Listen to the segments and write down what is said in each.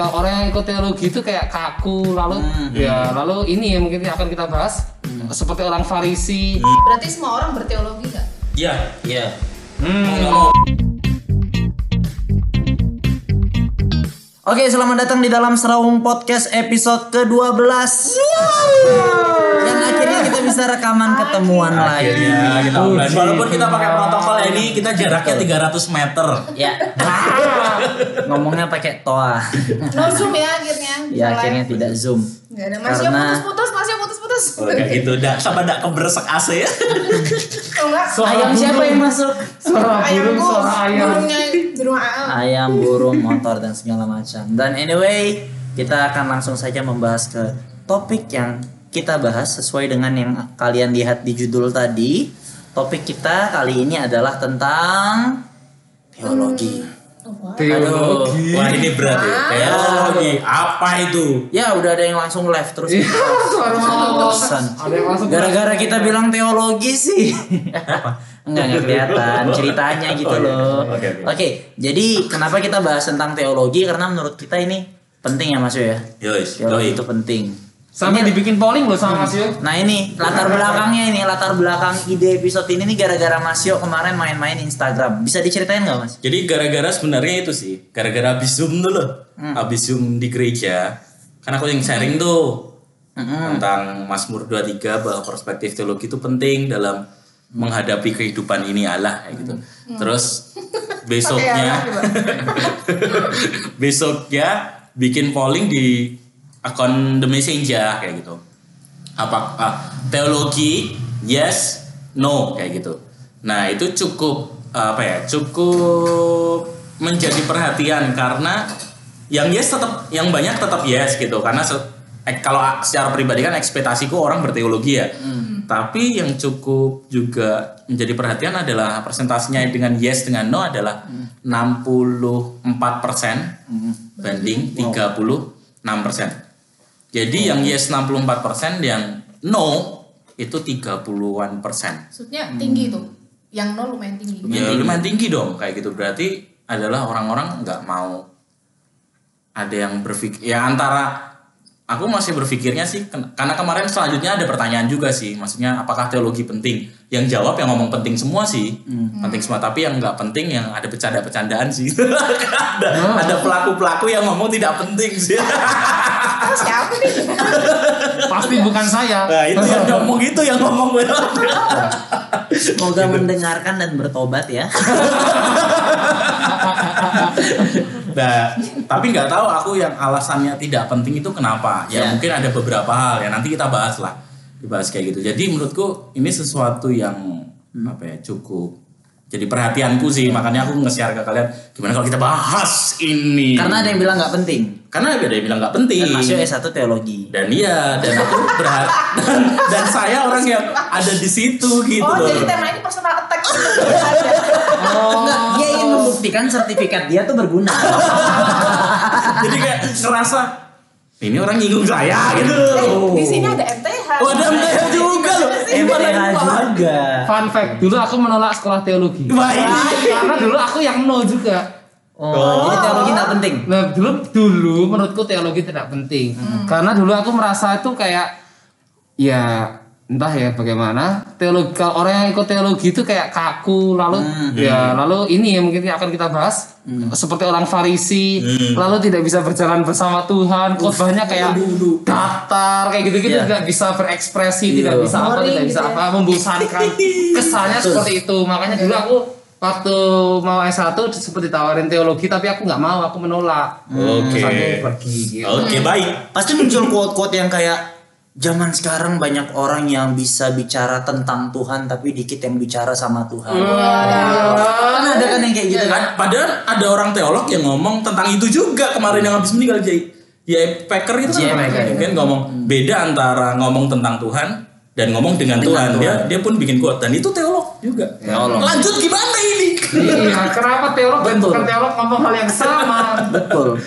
kalau orang yang ikut teologi itu kayak kaku lalu ya lalu ini yang mungkin akan kita bahas seperti orang Farisi Berarti semua orang berteologi nggak? Iya. Iya. Mau. Oke, selamat datang di dalam Serawung Podcast episode ke-12. Yang akhirnya kita bisa rekaman ketemuan lagi. Akhirnya kita offline. Walaupun kita pakai protokol ini, kita jaraknya 300 meter. Ya. Ngomongnya pakai toa. No zoom ya akhirnya. Ya, akhirnya tidak zoom. Nggak ada. Masih yang Karena- putus-putus, masih yang putus-putus. Oh, kayak gitu. Dak, sama dak keberesek AC ya. Kalau nggak, Ayam siapa yang masuk? suara burung ayamku, suara ayam burungnya di rumah ayam. Ayam, burung, motor dan segala macam. Dan anyway, kita akan langsung saja membahas ke topik yang kita bahas sesuai dengan yang kalian lihat di judul tadi. Topik kita kali ini adalah tentang teologi. Teologi Wah ini berat ya. Teologi. Apa itu? Ya udah ada yang langsung live terus. Iya, suara Bosan. ada yang langsung Gara-gara kita bilang teologi sih. Enggak enggak kelihatan ceritanya gitu Oh, iya. loh. Oke, Oke, jadi kenapa kita bahas tentang teologi? Karena menurut kita ini penting ya Mas Yo ya. Teologi yoi. itu penting. Sampai dibikin polling loh sama Mas Yo Nah ini latar belakangnya ini latar belakang ide episode ini nih gara-gara Mas Yo kemarin main-main Instagram. Bisa diceritain nggak Mas? Jadi gara-gara sebenarnya itu sih, gara-gara habis zoom dulu, habis zoom di gereja, kan aku yang sharing tuh tentang Mazmur 23 bahwa perspektif teologi itu penting dalam menghadapi kehidupan ini Allah kayak gitu. Terus besoknya besoknya bikin polling di akun The Messenger kayak gitu. Apa ah, teologi yes no kayak gitu. Nah, itu cukup apa ya? Cukup menjadi perhatian karena yang yes tetap yang banyak tetap yes gitu karena se- eh, kalau secara pribadi kan ekspektasiku orang berteologi ya. Tapi yang cukup juga menjadi perhatian adalah presentasinya dengan yes dengan no adalah 64% banding 36%. Jadi yang yes 64%, yang no itu 30-an persen. Maksudnya tinggi tuh. Yang nol lumayan tinggi. Ya lumayan tinggi. dong kayak gitu. Berarti adalah orang-orang nggak mau. Ada yang berpikir ya antara aku masih berpikirnya sih karena kemarin selanjutnya ada pertanyaan juga sih. Maksudnya apakah teologi penting? Yang jawab yang ngomong penting semua sih. Penting semua tapi yang nggak penting yang ada bercanda-bercandaan sih. Ada ada pelaku-pelaku yang ngomong tidak penting sih Oh, siapa nih? pasti bukan saya nah itu yang ngomong itu yang ngomong Semoga mendengarkan dan bertobat ya. Nah, tapi nggak tahu aku yang alasannya tidak penting itu kenapa. Ya, Ya. mungkin ada beberapa hal ya nanti kita bahas lah. Dibahas kayak gitu. Jadi menurutku ini sesuatu yang apa ya cukup jadi perhatianku sih makanya aku nge-share ke kalian gimana kalau kita bahas ini Karena ada yang bilang nggak penting. karena ada yang bilang nggak penting Dan Mas Yo S1 teologi. dan iya dan aku berharap dan, dan saya orang yang ada di situ gitu Oh, loh. jadi tema ini personal attack. Enggak, dia ingin membuktikan sertifikat dia tuh berguna. jadi kayak ngerasa ini orang nyinggung saya gitu Eh, Di sini ada MTH. Oh, ada MTH juga loh. Pak? juga. fun fact dulu aku menolak sekolah teologi Baik. karena dulu aku yang no juga Oh, jadi teologi nggak penting. Nah dulu dulu menurutku teologi tidak penting karena dulu aku merasa itu kayak ya entah ya bagaimana teologi kalau orang yang ikut teologi itu kayak kaku lalu ya lalu ini yang mungkin akan kita bahas seperti orang Farisi lalu tidak bisa berjalan bersama Tuhan khotbahnya kayak datar kayak gitu-gitu Iya. tidak bisa berekspresi tidak Iya. bisa apa tidak bisa gitu ya. apa membosankan kesannya seperti itu makanya dulu aku waktu mau S1 seperti tawarin teologi tapi aku nggak mau aku menolak Oke. Aku pergi gitu. Oke, baik. Pasti muncul quote-quote yang kayak zaman sekarang banyak orang yang bisa bicara tentang Tuhan tapi dikit yang bicara sama Tuhan. Kan ada kan yang kayak gitu kan? Kan, padahal ada orang teolog yang ngomong tentang itu juga kemarin yang habis meninggal Jay. J. Packer itu kan Packer, ya. kan ngomong beda antara ngomong tentang Tuhan dan ngomong dengan, Dengan Tuhan. Dia Tuhan. dia pun bikin quote dan itu teolog juga. Teolog. Lanjut gimana ini? Iya, kenapa teolog dan Betul. bukan teolog ngomong hal yang sama? betul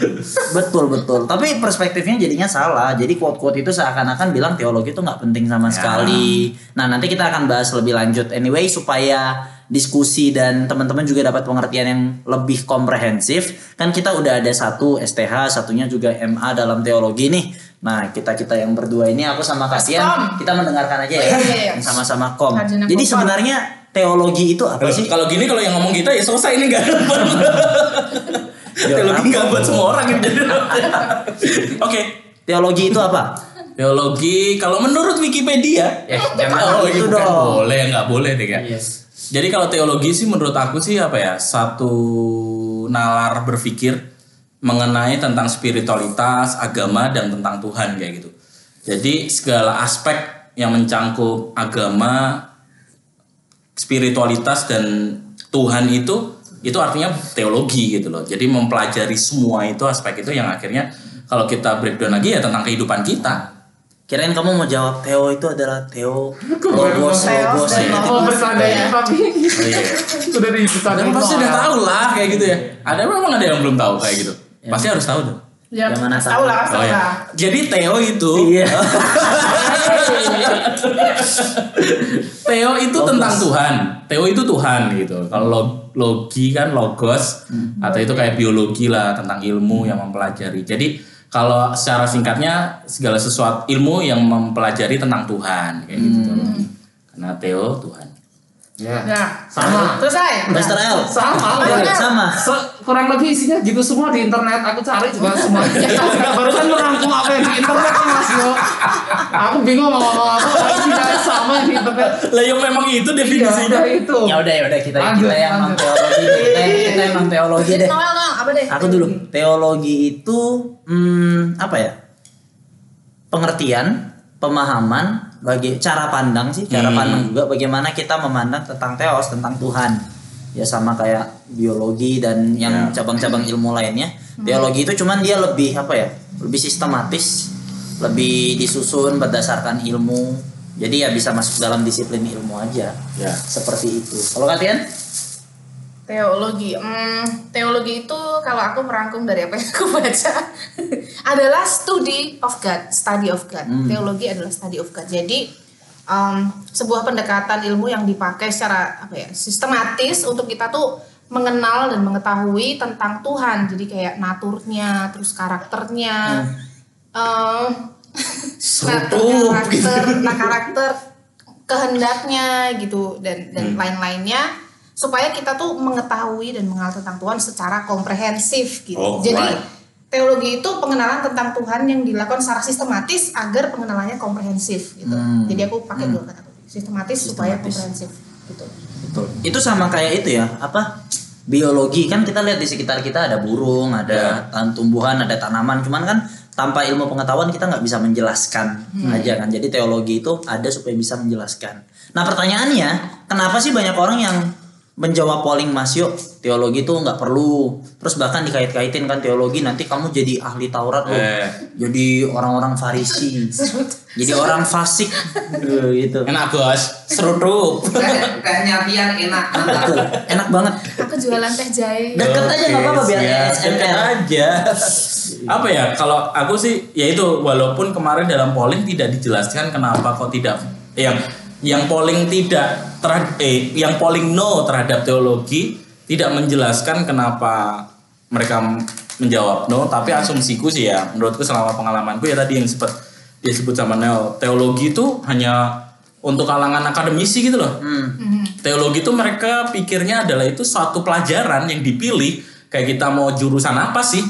betul betul tapi perspektifnya jadinya salah jadi quote quote itu seakan-akan bilang teologi itu nggak penting sama sekali nah nanti kita akan bahas lebih lanjut anyway supaya diskusi dan teman-teman juga dapat pengertian yang lebih komprehensif kan kita udah ada satu STH satunya juga MA dalam teologi nih nah kita kita yang berdua ini aku sama Kasian kita mendengarkan aja ya Iya, iya, iya. sama-sama kom jadi sebenarnya teologi itu apa sih Kalau gini kalau yang ngomong kita ya selesai ini nggak dapat. Teologi nggak buat semua orang gitu. Oke. teologi itu apa Teologi kalau menurut Wikipedia Eh, jangan oh, gitu bukan dong. boleh nggak boleh deh kan. Jadi kalau teologi sih menurut aku sih apa ya satu nalar berpikir mengenai tentang spiritualitas, agama dan tentang Tuhan kayak gitu. Jadi segala aspek yang mencangkup agama, spiritualitas dan Tuhan itu itu artinya teologi gitu loh. Jadi mempelajari semua itu aspek itu yang akhirnya kalau kita breakdown lagi ya tentang kehidupan kita. kirain kamu mau jawab Theo itu adalah Theo logos logos dan ya. Oh bercandanya tapi iya. sudah dibercandain. Dan pasti udah tahu lah kayak gitu ya. Ada memang ada yang belum tahu kayak gitu. Pasti harus tahu dong. Ya, Yang mana tahu lah, Oh tahu ya. lah. Jadi Theo itu iya Theo itu tentang Tuhan. Theo itu Tuhan gitu. Kalau log- logi kan logos atau itu kayak biologi lah tentang ilmu yang mempelajari. Jadi kalau secara singkatnya segala sesuatu ilmu yang mempelajari tentang Tuhan kayak gitu teologi. Karena Theo Tuhan. Ya. Nah, Sama. selesai. Master L. Sama. Ya. sama. Kurang lebih isinya gitu semua di internet. Aku cari juga semuanya barusan merangkum apa yang di internet mas yo. Aku bingung mau ngomong apa. Isinya sama di internet. Lah yang memang itu iya definisinya. udah itu. Ya udah ya udah kita Lanjut, kita yang emang teologi kita, kita emang teologi deh. Noel, Noel, apa deh? aku dulu. Teologi itu hmm, apa ya? Pengertian pemahaman bagi cara pandang sih cara Hmm. pandang juga bagaimana kita memandang tentang teos tentang Tuhan. Ya sama kayak biologi dan yang Ya. cabang-cabang ilmu lainnya. Teologi itu cuman dia lebih apa ya lebih sistematis lebih disusun berdasarkan ilmu. Jadi ya bisa masuk dalam disiplin ilmu aja. Ya. seperti itu. Kalau kalian Teologi, hmm, teologi itu kalau aku merangkum dari apa yang aku baca adalah study of God, study of God. Teologi adalah study of God. Jadi um, sebuah pendekatan ilmu yang dipakai secara apa ya sistematis untuk kita tuh mengenal dan mengetahui tentang Tuhan. Jadi kayak naturnya, terus karakternya, um, nah, karakter, nah karakter kehendaknya gitu dan dan lain-lainnya supaya kita tuh mengetahui dan mengenal tentang Tuhan secara komprehensif gitu. Oh, Jadi right. teologi itu pengenalan tentang Tuhan yang dilakukan secara sistematis agar pengenalannya komprehensif gitu. Hmm. Jadi aku pakai dua kata tadi. sistematis, supaya Sistematis. komprehensif gitu. Betul. Itu sama kayak itu ya, apa? Biologi kan kita lihat di sekitar kita ada burung, ada tan- tumbuhan, ada tanaman. Cuman kan tanpa ilmu pengetahuan kita nggak bisa menjelaskan aja kan. Jadi teologi itu ada supaya bisa menjelaskan. Nah pertanyaannya, kenapa sih banyak orang yang menjawab polling Mas Yuk teologi itu nggak perlu terus bahkan dikait-kaitin kan teologi nanti kamu jadi ahli Taurat loh Eh. jadi orang-orang Farisi jadi orang fasik gitu Enak bos, serutup. tehnya Tian enak Betul. enak banget Aku jualan teh jahe. Deket aja nggak apa-apa biar ya, deket aja. Apa ya? Kalau aku sih, ya itu walaupun kemarin dalam polling tidak dijelaskan kenapa kok tidak yang yang polling tidak terhadap eh yang polling no terhadap teologi tidak menjelaskan kenapa mereka menjawab no tapi asumsiku sih ya menurutku selama pengalamanku ya tadi yang sempat dia sebut sama Neo teologi itu hanya untuk kalangan akademisi gitu loh. Teologi itu mereka pikirnya adalah itu suatu pelajaran yang dipilih kayak kita mau jurusan apa sih?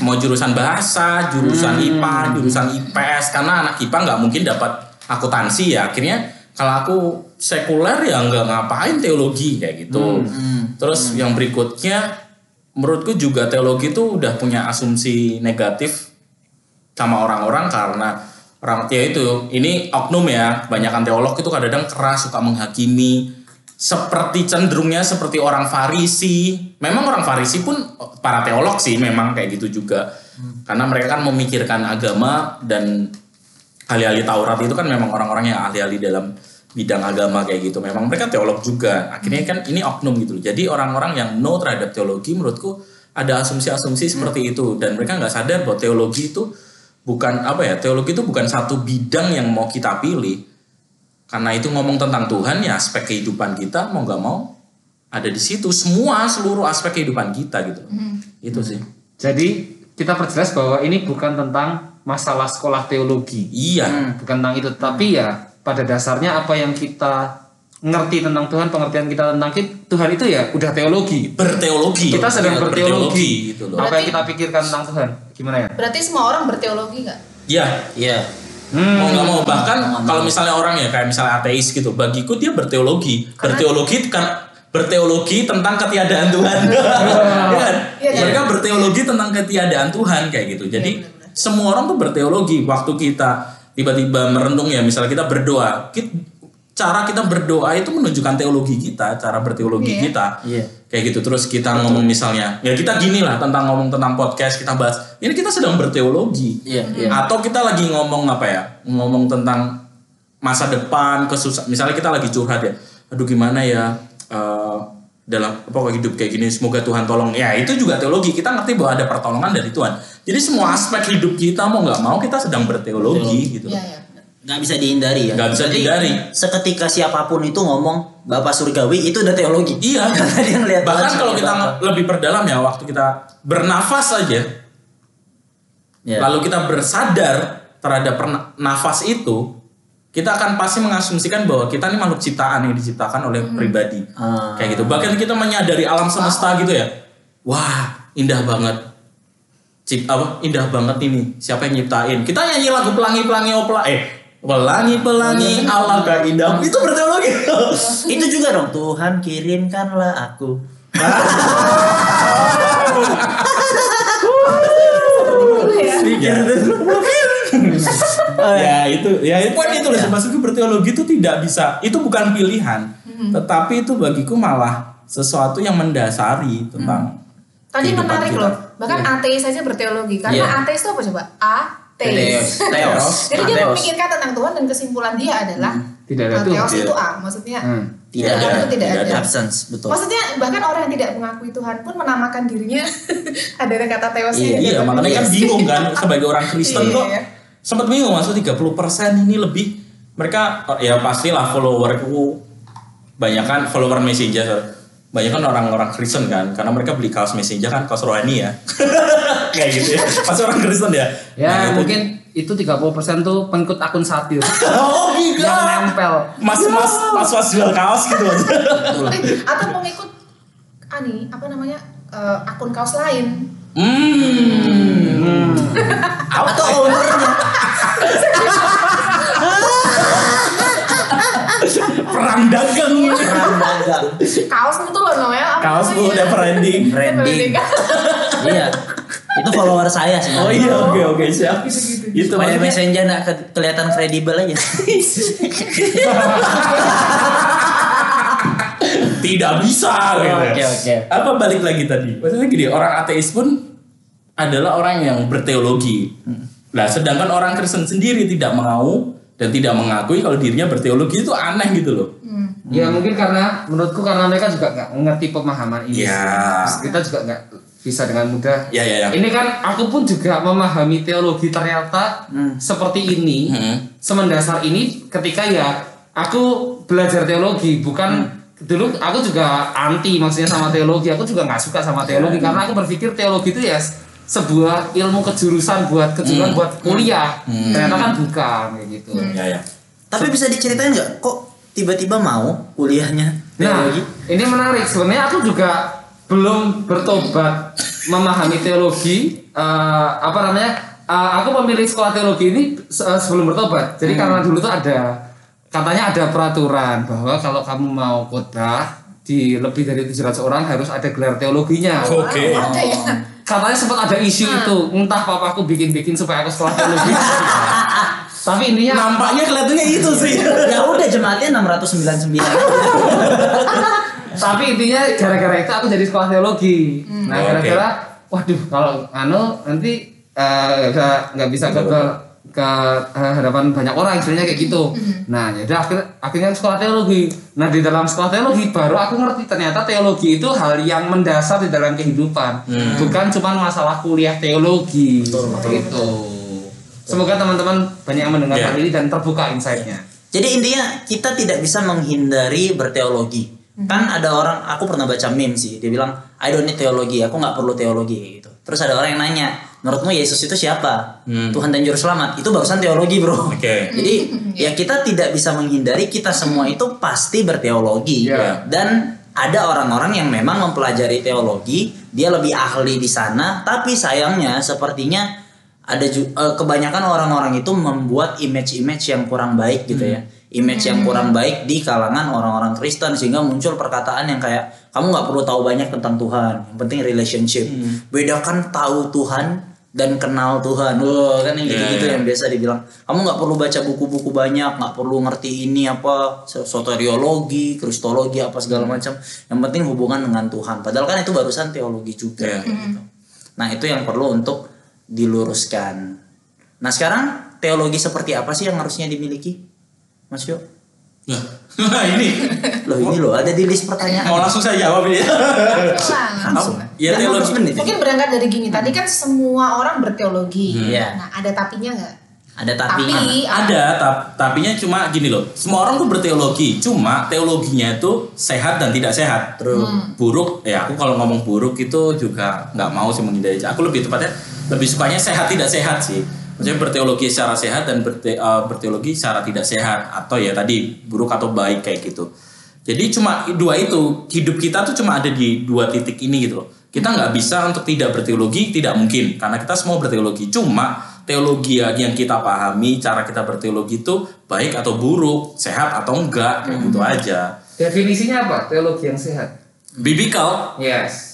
Mau jurusan bahasa jurusan IPA jurusan IPS karena anak IPA nggak mungkin dapat akuntansi ya akhirnya kalau aku sekuler ya nggak ngapain teologi kayak gitu. Terus yang berikutnya menurutku juga teologi itu udah punya asumsi negatif sama orang-orang karena orang ya itu ini oknum ya kebanyakan teolog itu kadang-kadang keras suka menghakimi seperti cenderungnya seperti orang Farisi. Memang orang Farisi pun para teolog sih memang kayak gitu juga. Karena mereka kan memikirkan agama dan ahli-ahli Taurat itu kan memang orang-orang yang ahli-ahli dalam bidang agama kayak gitu. Memang mereka teolog juga. Akhirnya kan ini oknum gitu loh. jadi orang-orang yang no terhadap teologi menurutku ada asumsi-asumsi seperti itu. Dan mereka nggak sadar bahwa teologi itu bukan apa ya teologi itu bukan satu bidang yang mau kita pilih. Karena itu ngomong tentang Tuhan ya aspek kehidupan kita mau nggak mau ada di situ. Semua seluruh aspek kehidupan kita gitu itu sih. Jadi kita perjelas bahwa ini bukan tentang masalah sekolah teologi. iya bukan tentang itu tapi ya pada dasarnya apa yang kita ngerti tentang Tuhan pengertian kita tentang Tuhan itu ya udah teologi berteologi kita sedang Iya, berteologi gitu loh apa yang Berarti- kita pikirkan tentang Tuhan gimana ya Berarti semua orang berteologi nggak? ya Iya. Hmm. mau nggak mau bahkan kalau misalnya orang ya kayak misalnya ateis gitu bagiku dia berteologi berteologi kan berteologi tentang ketiadaan Tuhan Iya kan? Iya, iya. mereka berteologi tentang ketiadaan Tuhan kayak gitu jadi Iya, benar-benar. Semua orang tuh berteologi waktu kita tiba-tiba merenung ya misalnya kita berdoa kit- cara kita berdoa itu menunjukkan teologi kita cara berteologi Iya. kita Iya. kayak gitu terus kita ngomong misalnya ya kita gini lah tentang ngomong tentang podcast kita bahas ini kita sedang berteologi Iya, iya. atau kita lagi ngomong apa ya ngomong tentang masa depan kesusah misalnya kita lagi curhat ya aduh gimana ya eh, dalam apa hidup kayak gini semoga Tuhan tolong ya itu juga teologi kita ngerti bahwa ada pertolongan dari Tuhan jadi semua aspek hidup kita mau nggak mau kita sedang berteologi gitu Iya, iya. benar. nggak bisa dihindari ya Nggak bisa Berarti dihindari. seketika siapa pun itu ngomong bapak surgawi itu udah teologi Iya. karena dia ngeliat bahkan Tuhan kalau kita Bapa. nge- lebih perdalam ya waktu kita bernafas saja Ya. lalu kita bersadar terhadap nafas itu kita akan pasti mengasumsikan bahwa kita ini makhluk ciptaan yang diciptakan oleh pribadi. Ah. kayak gitu. Bahkan kita menyadari alam semesta gitu ya. Wah indah banget. Cip, apa indah banget ini. Siapa yang nyiptain? Kita nyanyi lagu pelangi pelangi opla. Eh pelangi pelangi Allah indah itu berteologi. Itu juga dong. Tuhan kirimkanlah aku. Dulu ya. ya. ya itu ya poin itu loh maksudku berteologi itu tidak bisa itu bukan pilihan tetapi itu bagiku malah sesuatu yang mendasari tentang Tadi kehidupan menarik kita. loh. Bahkan ateis saja berteologi. Karena Iya. ateis itu apa coba? Ateis. Theos. Theos. Jadi dia memikirkan tentang Tuhan dan kesimpulan dia adalah Tidak ada uh, Tuhan. Theos itu A. Maksudnya Hmm. tidak Tuhan ada itu tidak ada. absence betul Maksudnya bahkan orang yang tidak mengakui Tuhan pun menamakan dirinya ada kata Theosnya. Iya, di iya makanya dia. kan bingung kan sebagai orang Kristen Iya. kok sempat bingung maksud 30% ini lebih mereka ya pastilah followerku banyak kan follower messenger. Banyak kan orang-orang Kristen kan karena mereka beli kaos messenger kan kaos rohani ya. Kayak gitu ya pasti orang Kristen ya. Ya Nah, itu- mungkin itu 30% tuh pengikut akun satir oh yang gila nempel. Mas-mas mas-mas jual kaos gitu aja Eh, atau mengikut ani apa namanya eh, akun kaos lain. hmm. Atau ownernya perang dagang perang dagang Kaos itu loh namanya. apa kaos namanya? udah branding branding iya itu follower saya sih oh iya oke oke siap itu supaya maksudnya messenger nggak ke- kelihatan kredibel aja tidak bisa gitu. Oke, oke. Apa balik lagi tadi? Maksudnya gini, orang ateis pun adalah orang yang berteologi. Nah, sedangkan orang Kristen sendiri tidak mau dan tidak mengakui kalau dirinya berteologi itu aneh gitu loh. Ya mungkin karena menurutku karena mereka juga nggak ngerti pemahaman ini Ya. sih. kita juga nggak bisa dengan mudah Ya, ya, ya. ini kan aku pun juga memahami teologi ternyata seperti ini Hmm. semendasar ini ketika ya aku belajar teologi bukan dulu aku juga anti maksudnya sama teologi aku juga nggak suka sama teologi karena aku berpikir teologi itu ya sebuah ilmu kejurusan buat kejuruan buat kuliah ternyata kan bukan kayak gitu Ya, ya. tapi bisa diceritain nggak kok tiba-tiba mau kuliahnya Nah, teologi ini menarik. Sebenarnya aku juga belum bertobat memahami teologi. eh, apa namanya? eh, aku memilih sekolah teologi ini eh, sebelum bertobat. Jadi karena dulu tuh ada katanya ada peraturan bahwa kalau kamu mau khotbah di lebih dari 700 orang harus ada gelar teologinya. Oke. Ada ya. Katanya sempat ada isu itu, entah papaku bikin-bikin supaya aku sekolah teologi. Tapi intinya Nampaknya kelihatannya itu sih. ya udah jemaatnya 699 tapi intinya gara-gara itu aku jadi sekolah teologi. Nah Oke. gara-gara waduh kalau anu nanti eh, nggak bisa nggak bisa ke ke, ke, eh, hadapan banyak orang istilahnya kayak gitu. Nah jadi akhirnya akhirnya sekolah teologi. Nah di dalam sekolah teologi baru aku ngerti ternyata teologi itu hal yang mendasar di dalam kehidupan. Bukan cuma masalah kuliah teologi. Gitu semoga teman-teman banyak yang mendengarkan Ya. ini dan terbuka insight-nya Jadi intinya kita tidak bisa menghindari berteologi. Kan ada orang, aku pernah baca meme sih, dia bilang, I don't need teologi, aku nggak perlu teologi gitu. Terus ada orang yang nanya, menurutmu Yesus itu siapa? Tuhan dan Juru Selamat. Itu barusan teologi bro. Oke. Jadi ya kita tidak bisa menghindari kita semua itu pasti berteologi. Iya. Dan ada orang-orang yang memang mempelajari teologi, dia lebih ahli di sana, tapi sayangnya sepertinya ada eh, kebanyakan orang-orang itu membuat image-image yang kurang baik gitu ya. Image yang kurang baik di kalangan orang-orang Kristen sehingga muncul perkataan yang kayak kamu nggak perlu tahu banyak tentang Tuhan, yang penting relationship. Bedakan tahu Tuhan dan kenal Tuhan. Wah, kan yang gitu-gitu iya. yang biasa dibilang. Kamu nggak perlu baca buku-buku banyak, nggak perlu ngerti ini apa soteriologi, kristologi apa segala macam. Yang penting hubungan dengan Tuhan. Padahal kan itu barusan teologi juga. Kayak gitu. Nah itu yang perlu untuk diluruskan. Nah sekarang teologi seperti apa sih yang harusnya dimiliki, Mas Yo? Nah, ini Loh ini loh ada di list pertanyaan. mau langsung saya jawab ini. Langsung. Ya, teologi. 15 menit. Mungkin berangkat dari gini, tadi kan semua orang berteologi. Iya. Nah, ada tapinya nggak? Ada tapinya. Tapi Ada, tap- tapinya cuma gini loh. Semua orang tuh berteologi, cuma teologinya itu sehat dan tidak sehat. True. Buruk, ya aku kalau ngomong buruk itu juga nggak mau sih menghindari. Aku lebih tepatnya lebih sukanya sehat tidak sehat sih. Maksudnya berteologi secara sehat dan berte- eh, berteologi secara tidak sehat atau ya tadi buruk atau baik kayak gitu. Jadi cuma dua itu hidup kita tuh cuma ada di dua titik ini gitu loh. Kita nggak bisa untuk tidak berteologi tidak mungkin karena kita semua berteologi. Cuma teologi yang kita pahami cara kita berteologi itu baik atau buruk, sehat atau enggak kayak gitu aja. Definisinya apa? Teologi yang sehat. Biblical Yes.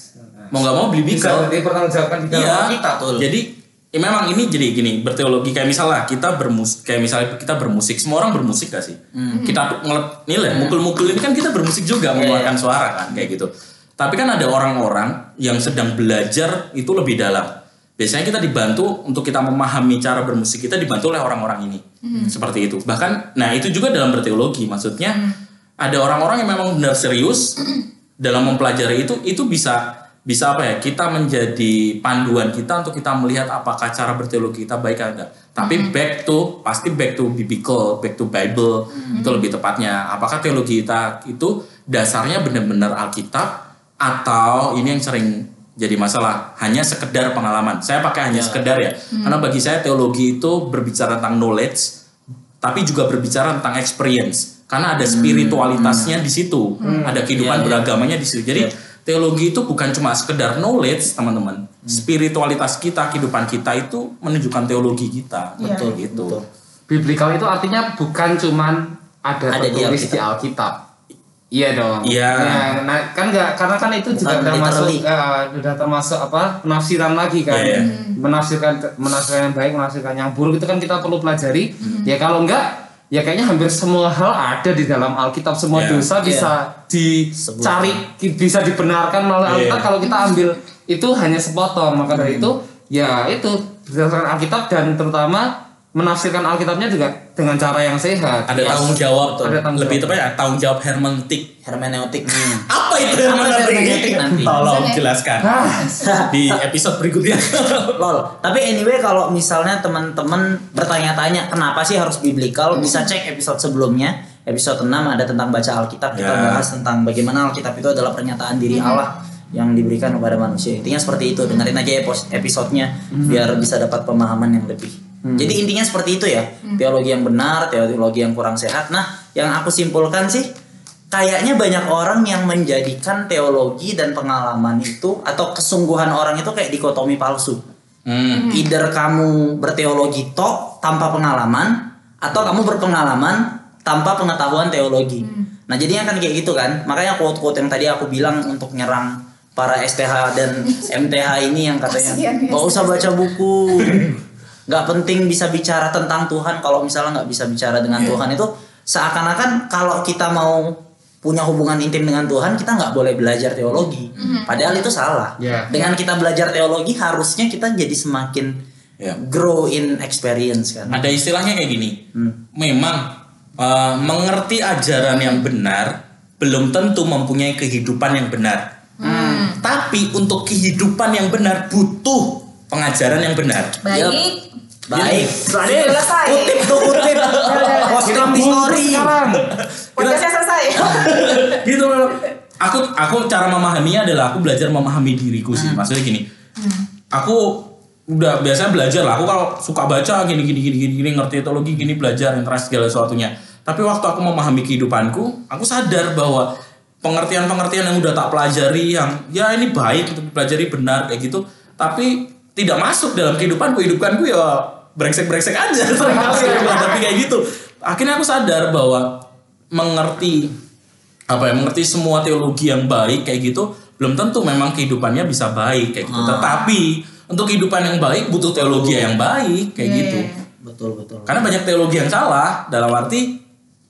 Mau nggak mau Bisa biblical. dipertanggungjawabkan di dalam Iya. kita. Jadi ya memang ini jadi gini berteologi kayak misalnya kita bermusik kayak misalnya kita bermusik semua orang bermusik gak sih? Kita tuh ngelet nilai mukul-mukul ini kan kita bermusik juga mengeluarkan suara kan kayak gitu. Tapi kan ada orang-orang yang sedang belajar itu lebih dalam. Biasanya kita dibantu untuk kita memahami cara bermusik kita dibantu oleh orang-orang ini. Seperti itu. Bahkan nah itu juga dalam berteologi maksudnya ada orang-orang yang memang benar serius dalam mempelajari itu itu bisa bisa apa ya? Kita menjadi panduan kita untuk kita melihat apakah cara berteologi kita baik atau enggak. Tapi back to pasti back to biblical back to bible itu lebih tepatnya. Apakah teologi kita itu dasarnya benar-benar alkitab atau ini yang sering jadi masalah? Hanya sekedar pengalaman. Saya pakai hanya sekedar ya. Karena bagi saya teologi itu berbicara tentang knowledge tapi juga berbicara tentang experience. Karena ada spiritualitasnya di situ. Ada kehidupan Iya, iya. beragamanya di situ. Jadi teologi itu bukan cuma sekedar knowledge teman-teman spiritualitas kita kehidupan kita itu menunjukkan teologi kita Iya. betul gitu Betul. Biblical itu artinya bukan cuman ada, Ada di Alkitab. di Alkitab. Iya dong. Iya. Nah, nah, kan enggak karena kan itu juga Bukan termasuk literally. eh, sudah termasuk apa? penafsiran lagi kan. Iya. Menafsirkan menafsirkan yang baik, menafsirkan yang buruk itu kan kita perlu pelajari. Hmm. Ya kalau enggak ya kayaknya hampir semua hal ada di dalam Alkitab. Semua Iya. dosa bisa dicari, bisa dibenarkan melalui Iya. Alkitab kalau kita ambil itu hanya sepotong. Maka dari Hmm. itu ya itu berdasarkan Alkitab dan terutama menafsirkan Alkitabnya juga dengan cara yang sehat. ada Yes. tanggung jawab Betul. Ada tanggung lebih tepatnya tanggung jawab hermeneutik Hermeneutik. apa itu Apa itu hermeneutik hermeneutik nanti? tolong Bisa, ya? jelaskan di episode berikutnya Lol. Tapi anyway kalau misalnya teman-teman bertanya-tanya kenapa sih harus biblical, bisa cek episode sebelumnya. Episode 6 ada tentang baca Alkitab. Kita Ya. bahas tentang bagaimana Alkitab itu adalah pernyataan diri Allah yang diberikan kepada manusia. Intinya seperti itu. Dengerin aja episodenya biar bisa dapat pemahaman yang lebih. Jadi intinya seperti itu ya. Teologi yang benar, teologi yang kurang sehat. Nah, yang aku simpulkan sih kayaknya banyak orang yang menjadikan teologi dan pengalaman itu atau kesungguhan orang itu kayak dikotomi palsu. Hmm. Either kamu berteologi tok tanpa pengalaman atau kamu berpengalaman tanpa pengetahuan teologi. Nah, jadinya kan kayak gitu kan. Makanya quote-quote yang tadi aku bilang untuk nyerang para STH dan MTH ini yang katanya ya, nggak usah baca buku. nggak penting bisa bicara tentang Tuhan kalau misalnya nggak bisa bicara dengan Tuhan. Itu seakan-akan kalau kita mau punya hubungan intim dengan Tuhan kita nggak boleh belajar teologi. Padahal itu salah. Ya. dengan kita belajar teologi harusnya kita jadi semakin Ya. grow in experience kan. Ada istilahnya kayak gini. Hmm. memang eh, mengerti ajaran yang benar belum tentu mempunyai kehidupan yang benar. Tapi untuk kehidupan yang benar butuh pengajaran yang benar. Baik Baik. Sadis. Selesai. Kutip tuh kutip. Posting Kita di story. sekarang. Podcastnya selesai. gitu memang. Aku aku cara memahaminya adalah aku belajar memahami diriku sih. Maksudnya gini. Aku udah biasa belajar lah. Aku kalau suka baca gini gini gini gini, gini ngerti teologi gini belajar interest segala sesuatunya. Tapi waktu aku memahami kehidupanku, aku sadar bahwa pengertian-pengertian yang udah tak pelajari yang ya ini baik untuk dipelajari benar kayak gitu, tapi tidak masuk dalam kehidupanku. Kehidupanku ya brengsek-brengsek aja sering kali menghadapi kayak gitu. Akhirnya aku sadar bahwa mengerti apa ya mengerti semua teologi yang baik kayak gitu belum tentu memang kehidupannya bisa baik kayak gitu. Tetapi untuk kehidupan yang baik butuh teologi yang baik kayak Iya, gitu. iya, iya. Betul betul. Karena banyak teologi yang salah dalam arti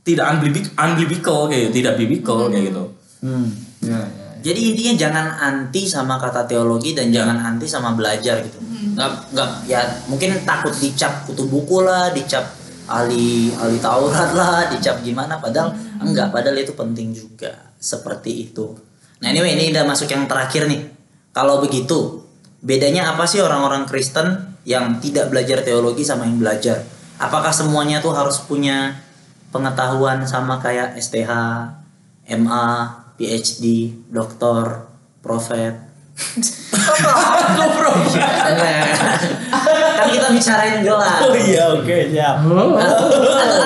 tidak unbiblical, unbiblical kayak tidak biblical kayak gitu. Hmm. Ya, ya. Jadi intinya jangan anti sama kata teologi dan jangan anti sama belajar gitu. Nggak nggak ya mungkin takut dicap kutu buku lah, dicap ahli ahli Taurat lah, dicap gimana padahal enggak, padahal itu penting juga seperti itu. Nah, anyway ini udah masuk yang terakhir nih. Kalau begitu, bedanya apa sih orang-orang Kristen yang tidak belajar teologi sama yang belajar? Apakah semuanya tuh harus punya pengetahuan sama kayak STH, MA, PhD, doktor, profet. kan kita bicarain gelar. iya oke siap. Atau,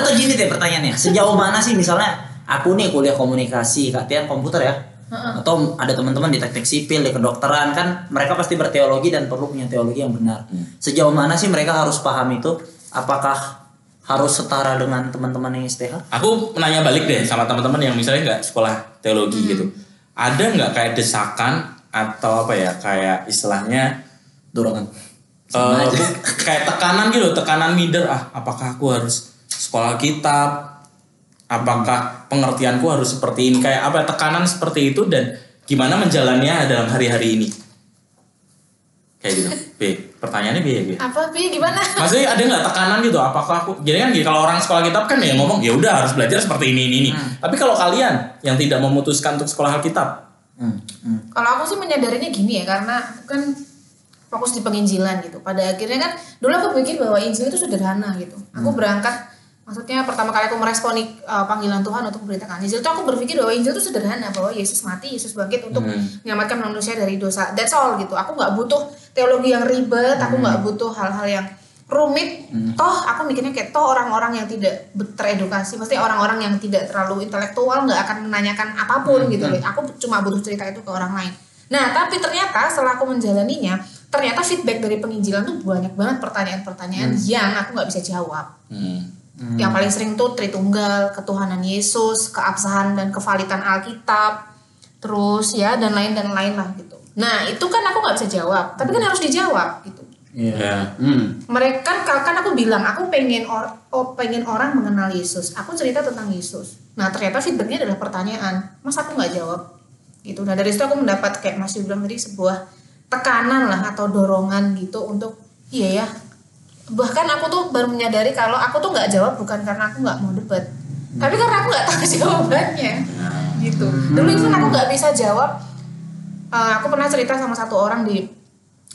atau gini deh pertanyaannya, sejauh mana sih misalnya aku nih kuliah komunikasi, Kak Tian komputer ya? Atau ada teman-teman di teknik sipil, di kedokteran kan mereka pasti berteologi dan perlu punya teologi yang benar. Sejauh mana sih mereka harus paham itu? Apakah harus setara dengan teman-teman yang STH? Aku menanya balik deh sama teman-teman yang misalnya nggak sekolah teologi gitu. Ada nggak kayak desakan atau apa ya kayak istilahnya Dorongan. eh, bu- kayak tekanan gitu, tekanan minder ah apakah aku harus sekolah kitab? Apakah pengertianku harus seperti ini? Kayak apa tekanan seperti itu dan gimana menjalannya dalam hari-hari ini? Kayak gitu. B, pertanyaannya B ya B. Apa Bi gimana? Maksudnya ada nggak tekanan gitu? Apakah aku jadi kan gini, kalau orang sekolah kitab kan ya ngomong ya udah harus belajar seperti ini ini ini. Tapi kalau kalian yang tidak memutuskan untuk sekolah Alkitab, Hmm. Hmm. Kalau aku sih menyadarinya gini ya karena kan fokus di penginjilan gitu. Pada akhirnya kan dulu aku pikir bahwa Injil itu sederhana gitu. Aku berangkat maksudnya pertama kali aku meresponi uh, panggilan Tuhan untuk memberitakan Injil itu aku berpikir bahwa Injil itu sederhana bahwa Yesus mati, Yesus bangkit untuk menyelamatkan manusia dari dosa. That's all gitu. Aku nggak butuh teologi yang ribet, aku nggak butuh hal-hal yang rumit. Toh aku mikirnya kayak toh orang-orang yang tidak teredukasi, pasti orang-orang yang tidak terlalu intelektual nggak akan menanyakan apa pun gitu loh. Aku cuma butuh cerita itu ke orang lain. Nah, tapi ternyata setelah aku menjalaninya, ternyata feedback dari penginjilan tuh banyak banget pertanyaan-pertanyaan yang aku nggak bisa jawab. hmm, Yang paling sering tuh Tritunggal, ketuhanan Yesus, keabsahan dan kevalitan Alkitab, terus ya dan lain dan lain lah gitu. Nah itu kan aku nggak bisa jawab, tapi kan harus dijawab gitu. ya, Hmm. Mereka kan kan aku bilang aku pengen or, oh, pengen orang mengenal Yesus. Aku cerita tentang Yesus. Nah ternyata feedbacknya adalah pertanyaan, mas aku nggak jawab gitu. Nah dari situ aku mendapat kayak Mas bilang tadi sebuah tekanan lah atau dorongan gitu untuk iya ya. Bahkan aku tuh baru menyadari kalau aku tuh nggak jawab bukan karena aku nggak mau debat, tapi karena aku nggak tahu jawabannya gitu. Dulu itu kan aku nggak bisa jawab. Eh, aku pernah cerita sama satu orang di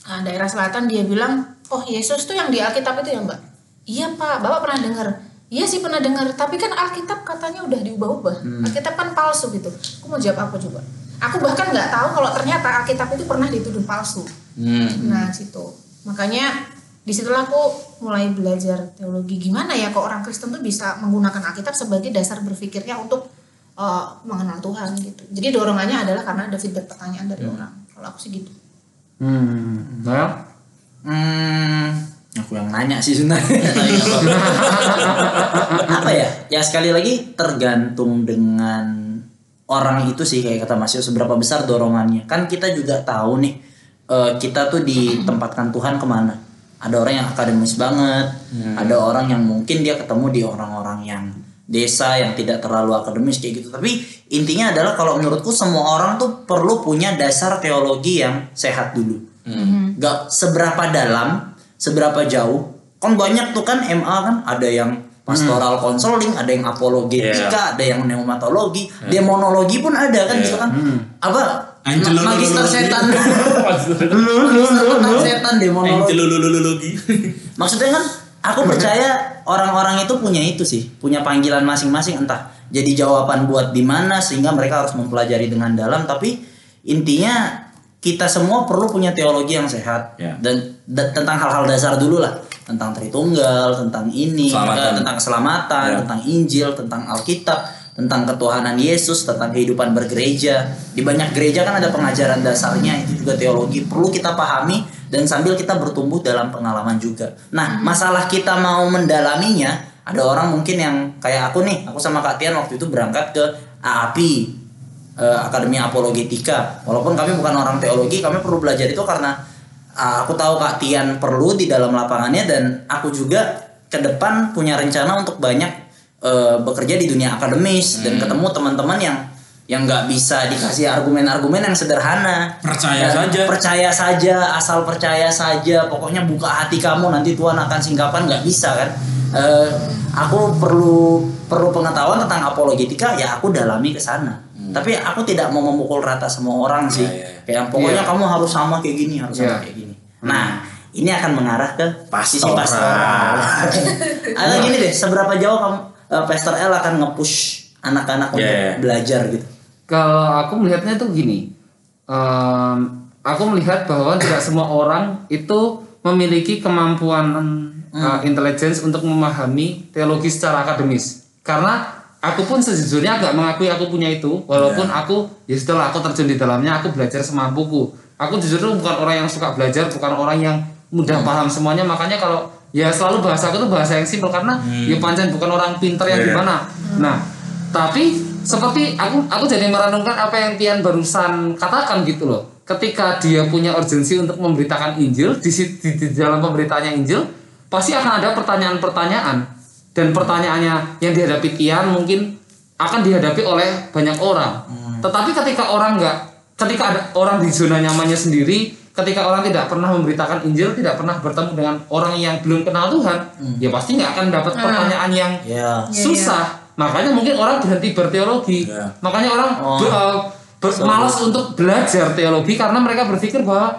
uh, daerah selatan dia bilang, oh Yesus tuh yang di Alkitab itu ya mbak? Iya pak, bapak pernah dengar? Iya sih pernah dengar, tapi kan Alkitab katanya udah diubah-ubah. Alkitab kan palsu gitu. Aku mau jawab apa coba? Aku bahkan nggak tahu kalau ternyata Alkitab itu pernah dituduh palsu. hmm, Nah situ, makanya di situlah aku mulai belajar teologi gimana ya kok orang Kristen tuh bisa menggunakan Alkitab sebagai dasar berpikirnya untuk uh, mengenal Tuhan gitu. Jadi dorongannya adalah karena ada feedback pertanyaan dari orang. Kalau aku sih gitu. Hmm. Well, Hmm, aku yang nanya sih sebenarnya. apa ya? Ya sekali lagi tergantung dengan orang itu sih kayak kata Mas Yo seberapa besar dorongannya. Kan kita juga tahu nih eh, kita tuh ditempatkan Tuhan ke mana. Ada orang yang akademis banget, ada orang yang mungkin dia ketemu di orang-orang yang desa yang tidak terlalu akademis kayak gitu. Tapi intinya adalah kalau menurutku semua orang tuh perlu punya dasar teologi yang sehat dulu. Nggak seberapa dalam, seberapa jauh. Kan banyak tuh kan MA kan ada yang pastoral konseling, ada yang apologetika, ada yang pneumatologi, demonologi pun ada kan misalkan. Apa Angelologi. magister setan, lu lu lu magister lu. setan demonologi. Maksudnya kan aku percaya orang-orang itu punya itu sih, punya panggilan masing-masing entah jadi jawaban buat di mana sehingga mereka harus mempelajari dengan dalam tapi intinya kita semua perlu punya teologi yang sehat Ya. dan da- tentang hal-hal dasar dulu lah tentang Tritunggal, tentang ini, Keselamatan. tentang keselamatan, Ya. tentang Injil, tentang Alkitab, tentang ketuhanan Yesus, tentang kehidupan bergereja. Di banyak gereja kan ada pengajaran dasarnya itu juga teologi perlu kita pahami dan sambil kita bertumbuh dalam pengalaman juga. Nah, masalah kita mau mendalaminya, ada orang mungkin yang kayak aku nih, aku sama Kak Tian waktu itu berangkat ke AAPI, eh, Akademi Apologetika. Walaupun kami bukan orang teologi, kami perlu belajar itu karena uh, aku tahu Kak Tian perlu di dalam lapangannya dan aku juga ke depan punya rencana untuk banyak uh, bekerja di dunia akademis dan ketemu teman-teman yang yang nggak bisa dikasih argumen-argumen yang sederhana. Percaya Dan saja. Percaya saja, asal percaya saja. Pokoknya buka hati kamu nanti Tuhan akan singkapan nggak bisa kan? Eh, aku perlu perlu pengetahuan tentang apologetika ya aku dalami ke sana. Tapi aku tidak mau memukul rata semua orang sih. Hmm. Ya, ya, ya. Kayak pokoknya Iya. kamu harus sama kayak gini, harus sama Iya. kayak gini. Nah, ini akan mengarah ke sisi Pastoral. pastoral. Atau gini deh, seberapa jauh kamu eh, Pastor L akan nge-push anak-anak untuk Iya, iya. belajar gitu? Kalau aku melihatnya tuh gini, em, aku melihat bahwa tidak semua orang itu memiliki kemampuan uh, intelligence untuk memahami teologi secara akademis. Karena aku pun sejujurnya agak mengakui aku punya itu, walaupun aku ya setelah aku terjun di dalamnya, aku belajar semampuku. Aku jujur tuh bukan orang yang suka belajar, bukan orang yang mudah paham semuanya. Makanya kalau ya selalu bahasa aku tuh bahasa yang simpel karena ya pancen bukan orang pinter yang Iya. gimana. Nah, tapi seperti aku aku jadi merenungkan apa yang Tian barusan katakan gitu loh. Ketika dia punya urgensi untuk memberitakan Injil di, di, di dalam pemberitaannya Injil, pasti akan ada pertanyaan-pertanyaan dan pertanyaannya yang dihadapi Tian mungkin akan dihadapi oleh banyak orang. Tetapi ketika orang nggak, ketika ada orang di zona nyamannya sendiri, ketika orang tidak pernah memberitakan Injil, tidak pernah bertemu dengan orang yang belum kenal Tuhan, ya pasti nggak akan dapat pertanyaan yang Ya. susah. Makanya mungkin orang berhenti berteologi. Ya. Makanya orang Oh. uh, ber- malas untuk belajar teologi karena mereka berpikir bahwa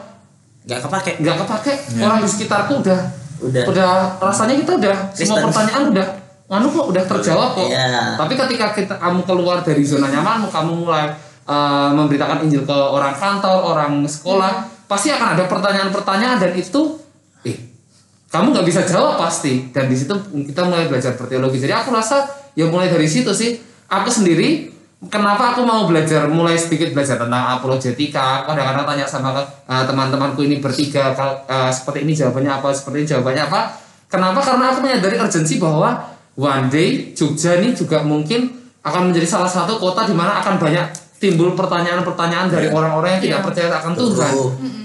Gak kepake. nggak kepake orang di sekitarku udah Udah. udah rasanya kita udah semua Kristen. pertanyaan udah anu kok udah terjawab kok. Iya. Tapi ketika kita kamu keluar dari zona nyamanmu, kamu mulai uh, memberitakan Injil ke orang kantor, orang sekolah, pasti akan ada pertanyaan-pertanyaan dan itu eh kamu nggak bisa jawab pasti. Dan di situ kita mulai belajar berteologi. Jadi aku rasa ya mulai dari situ sih. Aku sendiri kenapa aku mau belajar mulai sedikit belajar tentang apologetika? Kadang-kadang tanya sama uh, teman-temanku ini bertiga uh, seperti ini jawabannya apa seperti ini jawabannya apa. Kenapa? Karena aku menyadari urgensi bahwa one day Jogja ini juga mungkin akan menjadi salah satu kota di mana akan banyak timbul pertanyaan-pertanyaan dari orang-orang yang tidak Iya. percaya akan Tuhan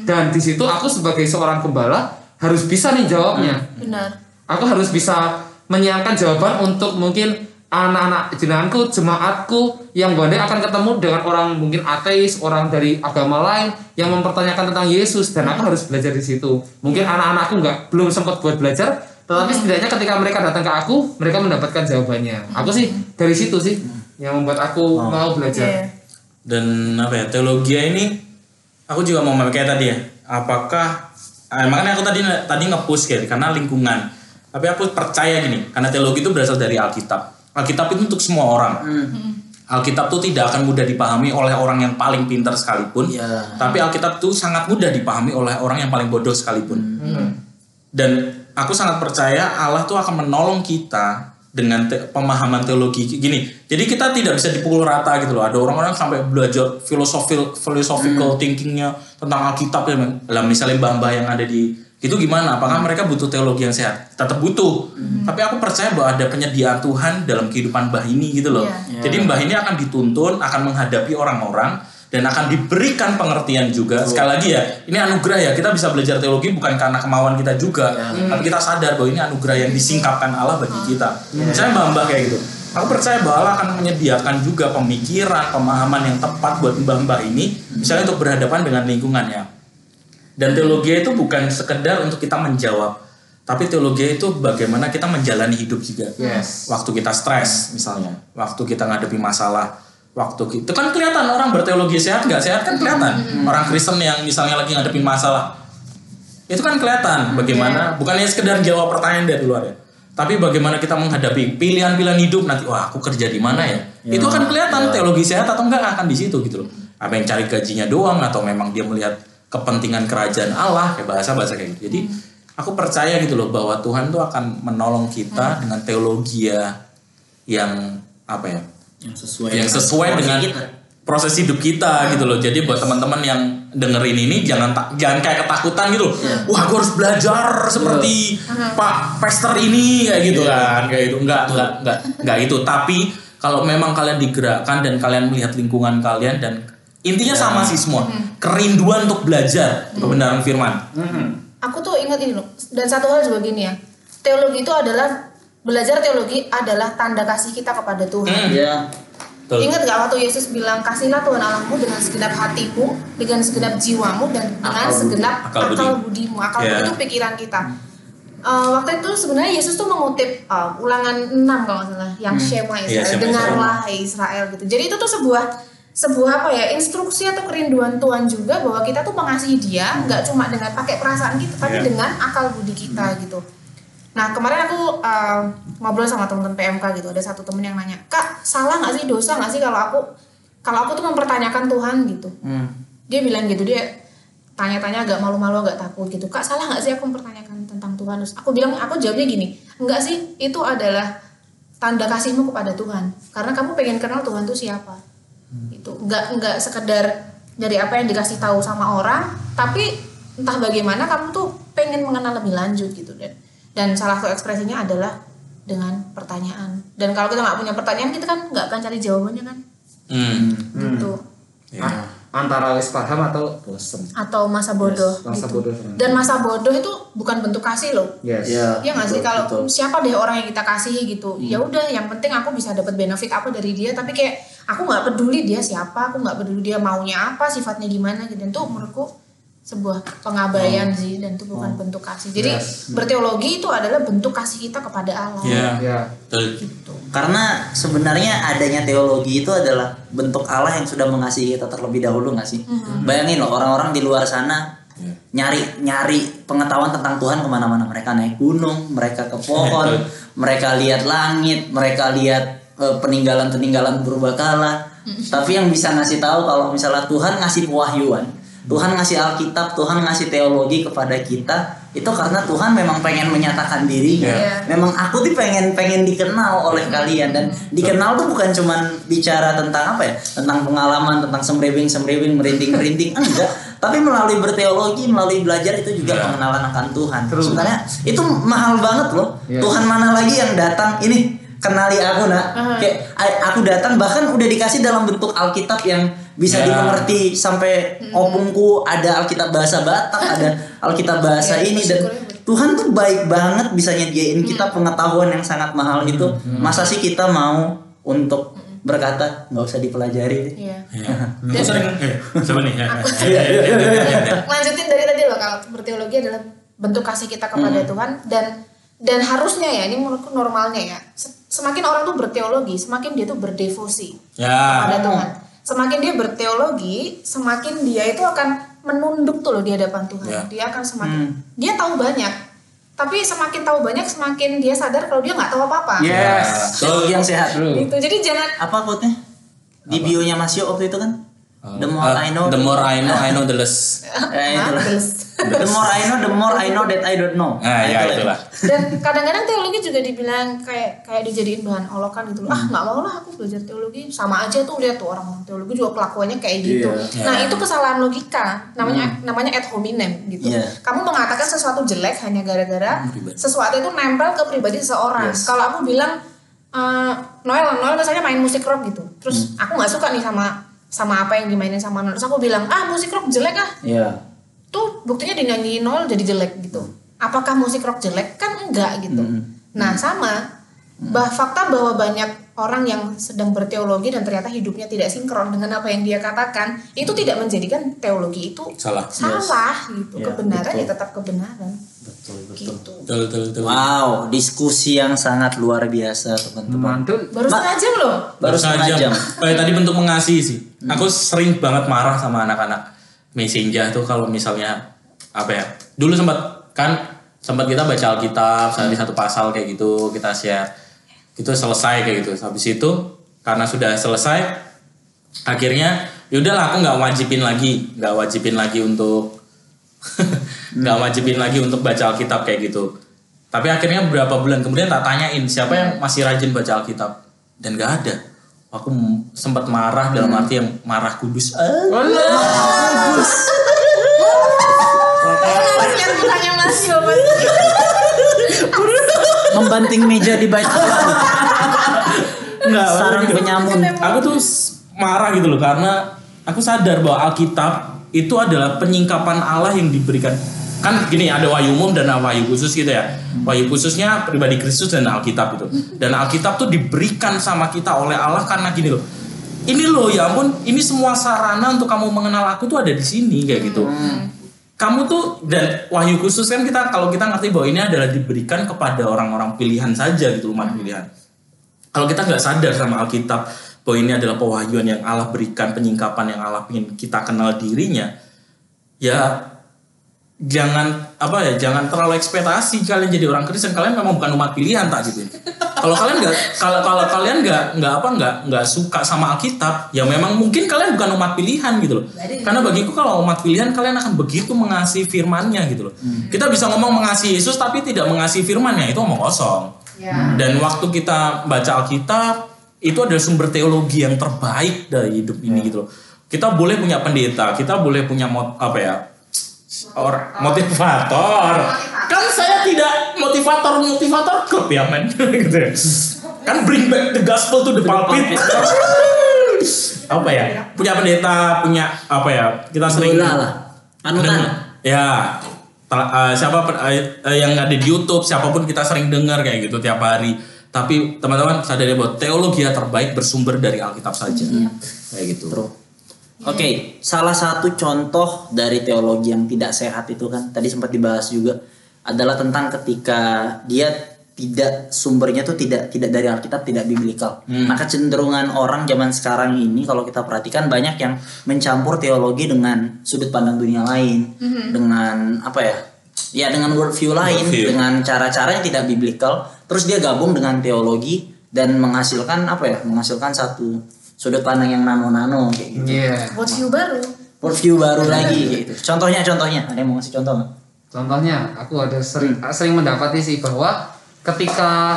dan di situ aku sebagai seorang gembala harus bisa nih jawabnya Benar. aku harus bisa menyiapkan jawaban untuk mungkin anak-anak jenenganku, jemaatku yang bandai akan ketemu dengan orang mungkin ateis, orang dari agama lain yang mempertanyakan tentang Yesus dan aku harus belajar di situ. Mungkin anak-anakku nggak belum sempat buat belajar, tetapi setidaknya ketika mereka datang ke aku, mereka mendapatkan jawabannya. Aku sih dari situ sih yang membuat aku mau belajar. Dan apa ya teologi ini aku juga mau kayak tadi ya apakah eh, makanya aku tadi tadi ngepush kayak karena lingkungan. Tapi aku percaya gini karena teologi itu berasal dari Alkitab. Alkitab itu untuk semua orang. Alkitab itu tidak akan mudah dipahami oleh orang yang paling pintar sekalipun Iya. tapi Alkitab itu sangat mudah dipahami oleh orang yang paling bodoh sekalipun. Dan aku sangat percaya Allah tuh akan menolong kita dengan te- pemahaman teologi gini. Jadi kita tidak bisa dipukul rata gitu loh. Ada orang-orang sampai belajar filosofi philosophical thinkingnya tentang Alkitab ya. Lah misalnya mbah-mbah yang ada di itu gimana? Apakah mereka butuh teologi yang sehat? Tetap butuh. Tapi aku percaya bahwa ada penyediaan Tuhan dalam kehidupan mbah ini gitu loh. Iya. Jadi mbah ini akan dituntun, akan menghadapi orang-orang dan akan diberikan pengertian juga. Sekali lagi ya, ini anugerah ya. Kita bisa belajar teologi bukan karena kemauan kita juga, tapi kita sadar bahwa ini anugerah yang disingkapkan Allah bagi kita. Misalnya mbah-mbah kayak gitu. Aku percaya bahwa Allah akan menyediakan juga pemikiran, pemahaman yang tepat buat mbah-mbah ini, misalnya untuk berhadapan dengan lingkungannya. Dan teologi itu bukan sekedar untuk kita menjawab, tapi teologi itu bagaimana kita menjalani hidup juga. Yes. Waktu kita stres misalnya, waktu kita ngadepi masalah, waktu itu kan kelihatan orang berteologi sehat nggak sehat kan kelihatan. Orang Kristen yang misalnya lagi ngadepin masalah, itu kan kelihatan bagaimana bukannya sekedar jawab pertanyaan dari luar ya tapi bagaimana kita menghadapi pilihan-pilihan hidup nanti wah aku kerja di mana ya, itu akan kelihatan teologi sehat atau enggak akan di situ gitu loh. Apa yang cari gajinya doang atau memang dia melihat kepentingan kerajaan Allah kayak bahasa bahasa kayak gitu. Jadi aku percaya gitu loh bahwa Tuhan tuh akan menolong kita dengan teologi ya yang apa ya yang sesuai yang sesuai dengan kita. proses hidup kita gitu loh. Jadi buat teman-teman yang dengerin ini jangan tak- jangan kayak ketakutan gitu. loh. Wah, gue harus belajar seperti Pak Pester ini kayak gitu kan, kayak itu enggak enggak enggak enggak itu. Tapi kalau memang kalian digerakkan dan kalian melihat lingkungan kalian dan intinya sama sih semua. Kerinduan untuk belajar kebenaran firman. Aku tuh ingat ini loh. Dan satu hal gini ya. Teologi itu adalah belajar teologi adalah tanda kasih kita kepada Tuhan. Hmm. ya Betul. Ingat gak waktu Yesus bilang kasihlah Tuhan Allahmu dengan segenap hatimu, dengan segenap jiwamu dan dengan Akal budi. segenap Akal budi. akal budimu. Akal Ya. budi itu pikiran kita. Eh, waktu itu sebenarnya Yesus tuh mengutip eh, ulangan 6 kalau nggak salah yang Shema Iya, Israel, Shema dengarlah hai Israel gitu. Jadi itu tuh sebuah sebuah apa ya instruksi atau kerinduan Tuhan juga bahwa kita tuh mengasihi Dia nggak cuma dengan pakai perasaan kita tapi Iya. dengan akal budi kita gitu. Nah kemarin aku uh, ngobrol sama temen-temen PMK gitu, ada satu temen yang nanya, kak salah nggak sih? Dosa nggak sih kalau aku kalau aku tuh mempertanyakan Tuhan? Gitu. Hmm. Dia bilang gitu. Dia tanya-tanya agak malu-malu agak takut gitu, kak salah nggak sih aku mempertanyakan tentang Tuhan? Terus aku bilang aku jawabnya gini, enggak sih itu adalah tanda kasihmu kepada Tuhan, karena kamu pengen kenal Tuhan tuh siapa. Itu nggak nggak sekedar dari apa yang dikasih tahu sama orang, tapi entah bagaimana kamu tuh pengen mengenal lebih lanjut gitu dan dan salah satu ekspresinya adalah dengan pertanyaan. Dan kalau kita nggak punya pertanyaan kita kan nggak akan cari jawabannya kan? Hmm. gitu. Ya. Ah, antara wis paham atau bosen. Atau masa bodoh masa gitu. bodoh dan masa bodoh itu bukan bentuk kasih loh. Yes. Ya ya nggak sih? kalau betul. siapa deh orang yang kita kasihi gitu ya udah yang penting aku bisa dapat benefit apa dari dia. Tapi kayak aku nggak peduli dia siapa aku nggak peduli dia maunya apa sifatnya gimana gitu. Dan itu menurutku sebuah pengabaian sih dan itu bukan bentuk kasih. Jadi Yes. berteologi itu adalah bentuk kasih kita kepada Allah. Ya. ya Betul. karena sebenarnya adanya teologi itu adalah bentuk Allah yang sudah mengasihi kita terlebih dahulu nggak sih? Bayangin loh orang-orang di luar sana Ya. nyari nyari pengetahuan tentang Tuhan ke mana-mana. Mereka naik gunung mereka ke pohon mereka lihat langit mereka lihat eh, peninggalan-peninggalan berbakala tapi yang bisa ngasih tahu kalau misalnya Tuhan ngasih pewahyuan Tuhan ngasih Alkitab Tuhan ngasih teologi kepada kita itu karena Tuhan memang pengen menyatakan dirinya. Iya. memang aku tuh pengen pengen dikenal oleh kalian dan dikenal tuh bukan cuman bicara tentang apa ya tentang pengalaman tentang semrewing semrewing merinding merinding enggak. Tapi melalui berteologi melalui belajar itu juga Ya. pengenalan akan Tuhan. Sebenarnya itu mahal banget loh. Yes. Tuhan mana lagi yang datang? Ini kenali aku nak. Kayak aku datang bahkan udah dikasih dalam bentuk Alkitab yang bisa Ya. dimengerti sampai opungku ada Alkitab bahasa Batak ada Alkitab bahasa Ya, ini dan. Tuhan tuh baik banget bisa nyediain kita pengetahuan yang sangat mahal itu. Masa sih kita mau untuk berkata nggak usah dipelajari? Iya. Ya. Aku sering eh, siapa nih? Ya, Aku- ya, ya, ya, ya, ya, ya. lanjutin dari tadi loh kalau berteologi adalah bentuk kasih kita kepada Tuhan dan dan harusnya ya ini menurutku normalnya ya se- semakin orang tuh berteologi semakin dia tuh berdevosi Ya. kepada Tuhan semakin dia berteologi semakin dia itu akan menunduk tuh loh di hadapan Tuhan Ya. dia akan semakin dia tahu banyak tapi semakin tahu banyak semakin dia sadar kalau dia nggak tahu apa-apa yes Teologi yang sehat. true gitu jadi jangan Apa quote-nya? Di bio-nya Mas Yo waktu itu kan? The more Uh, I know, the more I know, I know the less. Ya, itulah. The more I know, the more I know that I don't know. Nah, ya itulah. dan kadang-kadang teologi juga dibilang kayak kayak dijadiin bahan olokan gitu loh. Ah nggak mau lah aku belajar teologi. Sama aja tuh lihat tuh orang teologi juga kelakuannya kayak gitu. Iya. nah itu kesalahan logika. Namanya namanya ad hominem gitu. Iya. kamu mengatakan sesuatu jelek hanya gara-gara sesuatu itu nempel ke pribadi seseorang. Yes. kalau aku bilang eh, Noel Noel misalnya main musik rock gitu. Terus aku nggak suka nih sama sama apa yang dimainin sama Noel terus aku bilang ah musik rock jelek ah Iya. tuh buktinya dinyanyiin Noel jadi jelek gitu. Apakah musik rock jelek? Kan enggak gitu. Nah sama, bah fakta bahwa banyak orang yang sedang berteologi dan ternyata hidupnya tidak sinkron dengan apa yang dia katakan, itu tidak menjadikan teologi itu Salah. salah gitu. Ya, kebenaran betul. ya tetap kebenaran. Betul, betul. Gitu. Betul, betul, betul. Wow, diskusi yang sangat luar biasa teman-teman. mantul Baru setengah jam loh. Baru setengah jam. Kayak tadi bentuk mengasihi sih. Aku sering banget marah sama anak-anak messenger tuh kalau misalnya apa ya? Dulu sempat kan sempat kita baca Alkitab sehari satu pasal kayak gitu kita share. Itu selesai kayak gitu. Habis itu karena sudah selesai akhirnya yaudahlah aku nggak wajibin lagi nggak wajibin lagi untuk nggak wajibin lagi untuk baca Alkitab kayak gitu. Tapi akhirnya beberapa bulan kemudian tak tanyain siapa yang masih rajin baca Alkitab. Dan nggak ada aku sempat marah dalam arti yang marah kudus Ah. Mas Yoman. Membanting meja di bait Allah. Nggak, Sarang penyamun. aku tuh marah gitu loh karena aku sadar bahwa Alkitab itu adalah penyingkapan Allah yang diberikan kan gini ada wahyu umum dan wahyu khusus gitu ya. Wahyu khususnya pribadi Kristus dan Alkitab itu dan Alkitab tuh diberikan sama kita oleh Allah karena gini loh. Ini loh ya ampun ini semua sarana untuk kamu mengenal aku tuh ada di sini kayak gitu. Kamu tuh dan wahyu khusus kan kita kalau kita ngerti bahwa ini adalah diberikan kepada orang-orang pilihan saja gitu umat pilihan. Kalau kita nggak sadar sama Alkitab bahwa ini adalah pewahyuan yang Allah berikan, penyingkapan yang Allah ingin kita kenal dirinya, ya jangan apa ya, jangan terlalu ekspektasi kalian jadi orang Kristen. Kalian memang bukan umat pilihan tak gitu. kalau kalian nggak kalau kalau kalian nggak nggak apa nggak nggak suka sama Alkitab, ya memang mungkin kalian bukan umat pilihan gitu loh. Karena bagiku kalau umat pilihan kalian akan begitu mengasihi firmannya gitu loh. Kita bisa ngomong mengasihi Yesus tapi tidak mengasihi firmannya itu omong kosong. Ya. Dan waktu kita baca Alkitab, itu adalah sumber teologi yang terbaik dari hidup ini gitu loh. Kita boleh punya pendeta, kita boleh punya apa ya? Or, motivator. Kan saya tidak motivator motivator klub ya men gitu ya. Kan bring back the gospel to the pulpit. apa ya? Punya pendeta, punya apa ya? Kita sering Bola lah. Panutan. Dengar. Ya. Tel- eh, siapa eh, yang ada di YouTube, siapa pun kita sering dengar kayak gitu tiap hari. Tapi teman-teman sadari bahwa teologi terbaik bersumber dari Alkitab saja. Kayak gitu. True. Oke, salah satu contoh dari teologi yang tidak sehat itu kan tadi sempat dibahas juga adalah tentang ketika dia tidak sumbernya tuh tidak tidak dari Alkitab, tidak biblikal. Nah, kecenderungan orang zaman sekarang ini kalau kita perhatikan banyak yang mencampur teologi dengan sudut pandang dunia lain, dengan apa ya? Ya dengan worldview lain, Worldview. dengan cara-cara yang tidak biblikal, terus dia gabung dengan teologi dan menghasilkan apa ya? Menghasilkan satu sudut pandang yang nano-nano kayak gitu. Iya. Buat view baru. Worldview baru lagi kayak gitu. Contohnya contohnya, ada yang mau ngasih contoh nggak? Contohnya, aku ada sering sering mendapati sih bahwa ketika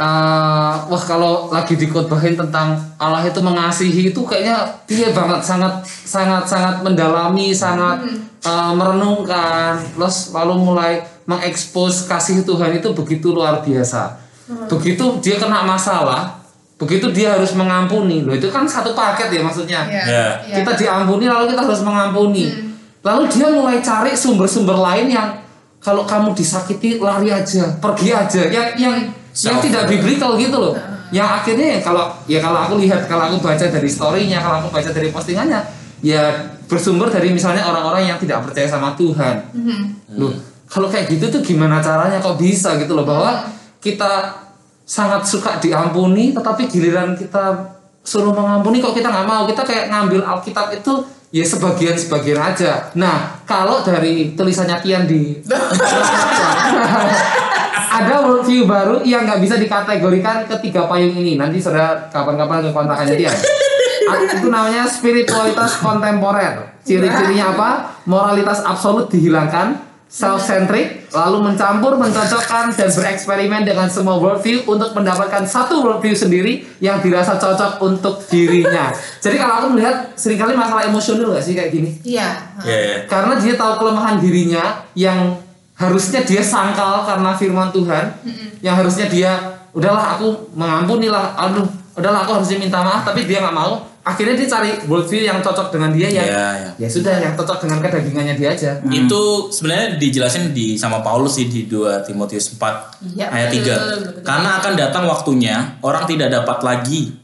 eh, wah kalau lagi dikotbahin tentang Allah itu mengasihi itu kayaknya dia banget sangat sangat sangat mendalami, sangat eh, merenungkan, terus lalu mulai mengekspos kasih Tuhan itu begitu luar biasa. Begitu dia kena masalah, begitu dia harus mengampuni. Loh itu kan satu paket ya maksudnya. Ya. Ya. Ya. kita diampuni lalu kita harus mengampuni. Lalu dia mulai cari sumber-sumber lain yang kalau kamu disakiti lari aja pergi aja. Yang yang yang Self- tidak biblikal gitu loh. Yang akhirnya ya kalau ya kalau aku lihat kalau aku baca dari storynya kalau aku baca dari postingannya ya bersumber dari misalnya orang-orang yang tidak percaya sama Tuhan. Loh kalau kayak gitu tuh gimana caranya? Kok bisa gitu loh? Bahwa kita sangat suka diampuni tetapi giliran kita suruh mengampuni kok kita nggak mau? Kita kayak ngambil Alkitab itu ya sebagian sebagian aja. Nah kalau dari tulisannya Tian di ada worldview baru yang nggak bisa dikategorikan ketiga payung ini. Nanti saudara kapan-kapan ke kontakannya Tian A- itu namanya spiritualitas kontemporer. Ciri-cirinya apa? Moralitas absolut dihilangkan self-centric, lalu mencampur, mencocokkan, dan bereksperimen dengan semua worldview untuk mendapatkan satu worldview sendiri yang dirasa cocok untuk dirinya. Jadi kalau aku melihat sering kali masalah emosional gak sih kayak gini? Iya. Ya, ya. Karena dia tahu kelemahan dirinya yang harusnya dia sangkal karena firman Tuhan, yang harusnya dia udahlah aku mengampuni lah, aduh udahlah aku harusnya minta maaf, tapi dia nggak mau. Akhirnya dia cari worldview yang cocok dengan dia yang Ya, ya. ya sudah yang cocok dengan kedagingannya dia aja. Itu sebenarnya dijelasin di sama Paulus sih di 2 Timotius 4 Iya, ayat 3. betul, betul, betul. Karena akan datang waktunya orang tidak dapat lagi.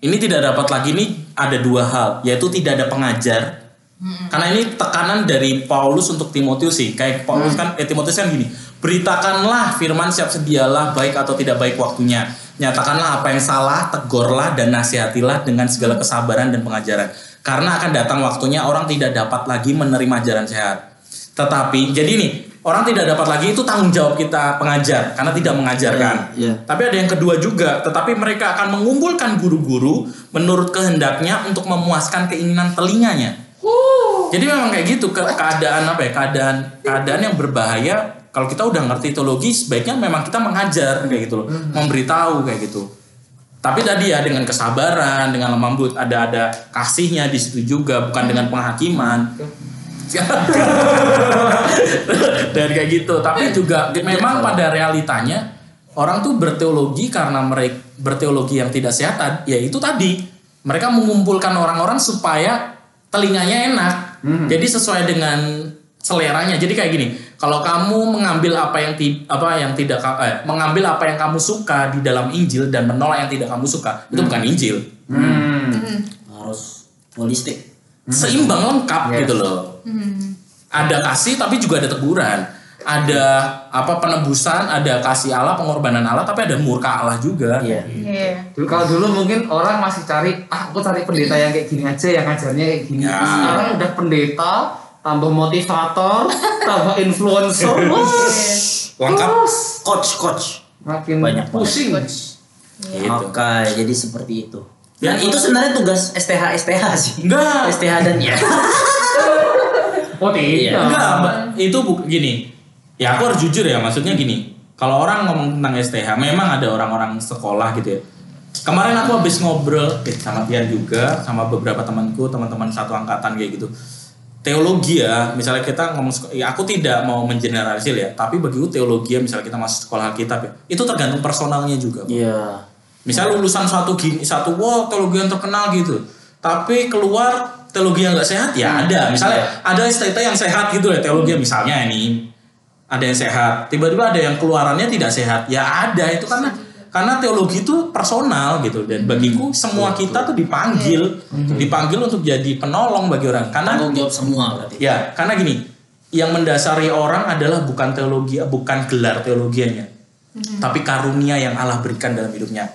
Ini tidak dapat lagi ini ada dua hal, yaitu tidak ada pengajar. Karena ini tekanan dari Paulus untuk Timotius sih. Kayak Paulus kan eh, Timotius kan gini, beritakanlah firman siap sedialah baik atau tidak baik waktunya. Nyatakanlah apa yang salah, tegurlah dan nasihatilah dengan segala kesabaran dan pengajaran. Karena akan datang waktunya orang tidak dapat lagi menerima ajaran sehat. Tetapi jadi nih orang tidak dapat lagi itu tanggung jawab kita pengajar karena tidak mengajarkan. Iya, iya. Tapi ada yang kedua juga, tetapi mereka akan mengumpulkan guru-guru menurut kehendaknya untuk memuaskan keinginan telinganya. Jadi memang kayak gitu ke keadaan apa ya? Keadaan keadaan yang berbahaya kalau kita udah ngerti teologi sebaiknya memang kita mengajar kayak gitu loh, memberitahu kayak gitu. Tapi tadi ya dengan kesabaran, dengan lembut, ada ada kasihnya di situ juga, bukan dengan penghakiman. Dan kayak gitu. Tapi juga memang pada realitanya orang tuh berteologi karena mereka berteologi yang tidak sehat, ya itu tadi mereka mengumpulkan orang-orang supaya telinganya enak. Jadi sesuai dengan seleranya. Jadi kayak gini, kalau kamu mengambil apa yang ti- apa yang tidak eh, mengambil apa yang kamu suka di dalam Injil dan menolak yang tidak kamu suka, itu bukan Injil. Harus holistik. Seimbang lengkap Yes. gitu loh. Ada kasih tapi juga ada teguran. Ada apa penebusan, ada kasih Allah, pengorbanan Allah, tapi ada murka Allah juga. Iya. Iya. Dulu kalau dulu mungkin orang masih cari ah aku cari pendeta yang kayak gini aja yang ngajarnya kayak gini. Ya. Sekarang udah pendeta, tambah motivator, tambah influencer, Lengkap. Coach, coach. makin Banyak pusing. Gitu. Oke, jadi seperti itu. Ya, Dan itu sebenarnya tugas STH STH sih. Enggak. STH dan ya. Oh tidak. Iya. Enggak. Itu bu gini. Ya aku harus jujur ya, maksudnya gini. Kalau orang ngomong tentang STH, memang ada orang-orang sekolah gitu ya. Kemarin aku habis ngobrol eh, sama Tian juga, sama beberapa temanku, teman-teman satu angkatan kayak gitu. Teologi ya, misalnya kita ngomong ya aku tidak mau mengeneralisir ya, tapi bagiku teologi ya, misalnya kita masuk sekolah Alkitab ya, itu tergantung personalnya juga. Pak. Iya. Misal lulusan suatu gini, satu wow teologi yang terkenal gitu. Tapi keluar teologi yang nggak sehat ya ada. Misalnya ada STT yang sehat gitu ya teologi misalnya ini ada yang sehat. Tiba-tiba ada yang keluarannya tidak sehat. Ya ada itu karena karena teologi itu personal gitu. Dan bagiku semua kita tuh dipanggil. Dipanggil untuk jadi penolong bagi orang. Karena Tanggung jawab semua berarti. Ya, karena gini, yang mendasari orang adalah bukan teologi, bukan gelar teologianya, tapi karunia yang Allah berikan dalam hidupnya.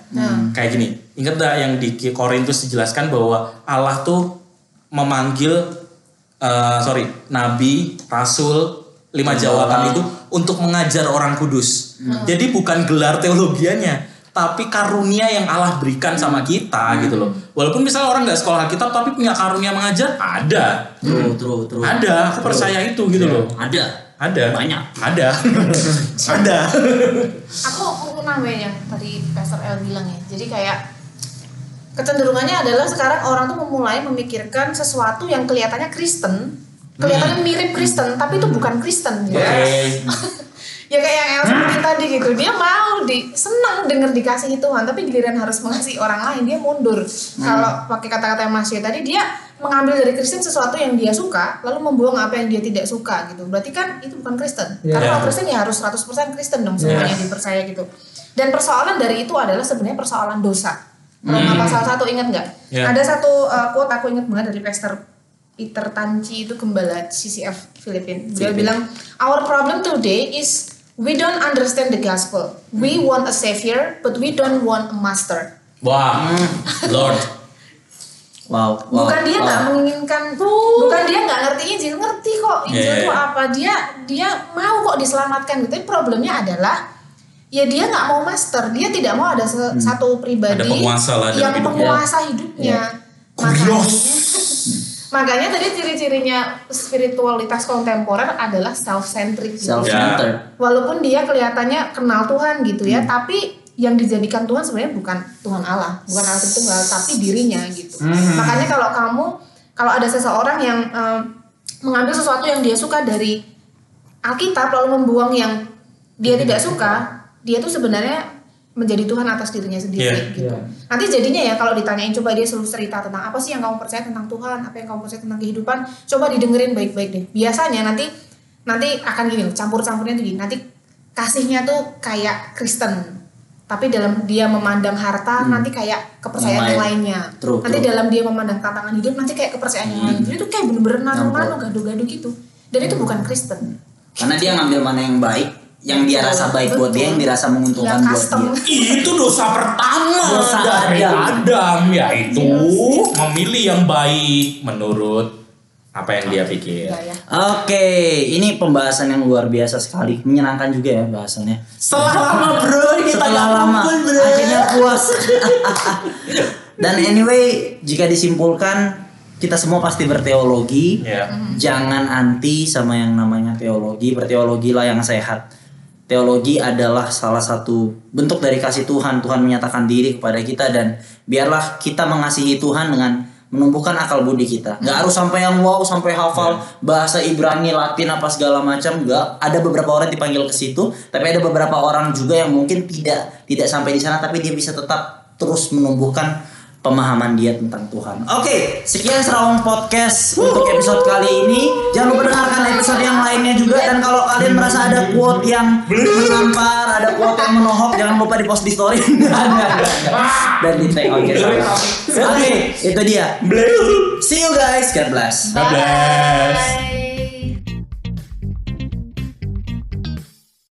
Kayak gini, ingat gak yang di Korintus dijelaskan bahwa Allah tuh memanggil, eh, sorry, nabi, rasul, lima jawatan itu untuk mengajar orang kudus. Jadi bukan gelar teologianya, tapi karunia yang Allah berikan sama kita gitu loh. Walaupun misalnya orang nggak sekolah kitab tapi punya karunia mengajar, ada. True, true, true. Ada, aku percaya itu gitu loh. Ada. Ada. Banyak. Ada. ada. Aku aku nambahin yang tadi Pastor El bilang ya. Jadi kayak kecenderungannya adalah sekarang orang tuh memulai memikirkan sesuatu yang kelihatannya Kristen, kelihatannya mirip Kristen, tapi itu bukan Kristen. Gitu. ya kayak yang El sebutin tadi gitu. Dia mau di senang denger dikasihi Tuhan, tapi giliran harus mengasihi orang lain dia mundur. Kalau pakai kata-kata yang Mas Yus tadi dia mengambil dari Kristen sesuatu yang dia suka, lalu membuang apa yang dia tidak suka gitu. Berarti kan itu bukan Kristen. Karena kalau Kristen ya harus 100% Kristen dong semuanya dipercaya gitu. Dan persoalan dari itu adalah sebenarnya persoalan dosa. Roma pasal 1 ingat nggak? Ya. Ada satu uh, quote aku ingat banget dari Pastor Peter Tanci itu gembala CCF Filipin. Dia bilang, "Our problem today is we don't understand the gospel. We want a savior, but we don't want a master." Wah, Lord. Wow, wow. bukan dia nggak wow. menginginkan bukan dia nggak ngerti Injil ngerti kok Injil Yeah. itu apa dia dia mau kok diselamatkan gitu tapi problemnya adalah ya dia nggak mau master dia tidak mau ada se- satu pribadi Ada penguasa lah dalam yang hidupnya. penguasa hidupnya makanya makanya tadi ciri-cirinya spiritualitas kontemporer adalah self centric gitu. Self-centered. walaupun dia kelihatannya kenal Tuhan gitu ya tapi yang dijadikan Tuhan sebenarnya bukan Tuhan Allah bukan Allah Tritunggal tapi dirinya gitu makanya kalau kamu kalau ada seseorang yang eh, mengambil sesuatu yang dia suka dari Alkitab lalu membuang yang dia tidak suka dia tuh sebenarnya menjadi Tuhan atas dirinya sendiri Iya. gitu. Nanti jadinya ya kalau ditanyain coba dia selalu cerita tentang apa sih yang kamu percaya tentang Tuhan apa yang kamu percaya tentang kehidupan coba didengerin baik-baik deh. Biasanya nanti nanti akan gini loh, campur-campurnya tuh gini. Nanti kasihnya tuh kayak Kristen tapi dalam dia memandang harta nanti kayak kepercayaan Yang yang, lain. lainnya. True, nanti true. dalam dia memandang tantangan hidup nanti kayak kepercayaan yang lain. Jadi itu kayak bener-bener nano-nano gaduh-gaduh gitu. Dan itu bukan Kristen. Karena dia ngambil mana yang baik, yang dia rasa baik buat dia, yang dirasa menguntungkan yang buat dia. Itu dosa pertama Dosa dari Adam. Adam yaitu memilih yang baik menurut apa yang dia pikir. Ya. Oke, ini pembahasan yang luar biasa sekali, menyenangkan juga ya bahasannya. Setelah lama bro, kita Setelah nggak lama, kumpul, bro. akhirnya puas. Dan anyway, jika disimpulkan, kita semua pasti berteologi. Ya. Jangan anti sama yang namanya teologi, berteologilah yang sehat. Teologi adalah salah satu bentuk dari kasih Tuhan. Tuhan menyatakan diri kepada kita dan biarlah kita mengasihi Tuhan dengan menumbuhkan akal budi kita. Gak harus sampai yang wow, sampai hafal bahasa Ibrani, Latin apa segala macam. Gak. Ada beberapa orang dipanggil ke situ, tapi ada beberapa orang juga yang mungkin tidak tidak sampai di sana, tapi dia bisa tetap terus menumbuhkan pemahaman dia tentang Tuhan. Oke, sekian Serawang Podcast untuk episode kali ini. Jangan lupa dengarkan episode yang lainnya juga dan kalau kalian merasa ada quote yang menampar, ada quote yang menohok, jangan lupa di post di story. Dan di tag. Oke. Oke, itu dia. See you guys. God bless. God bless.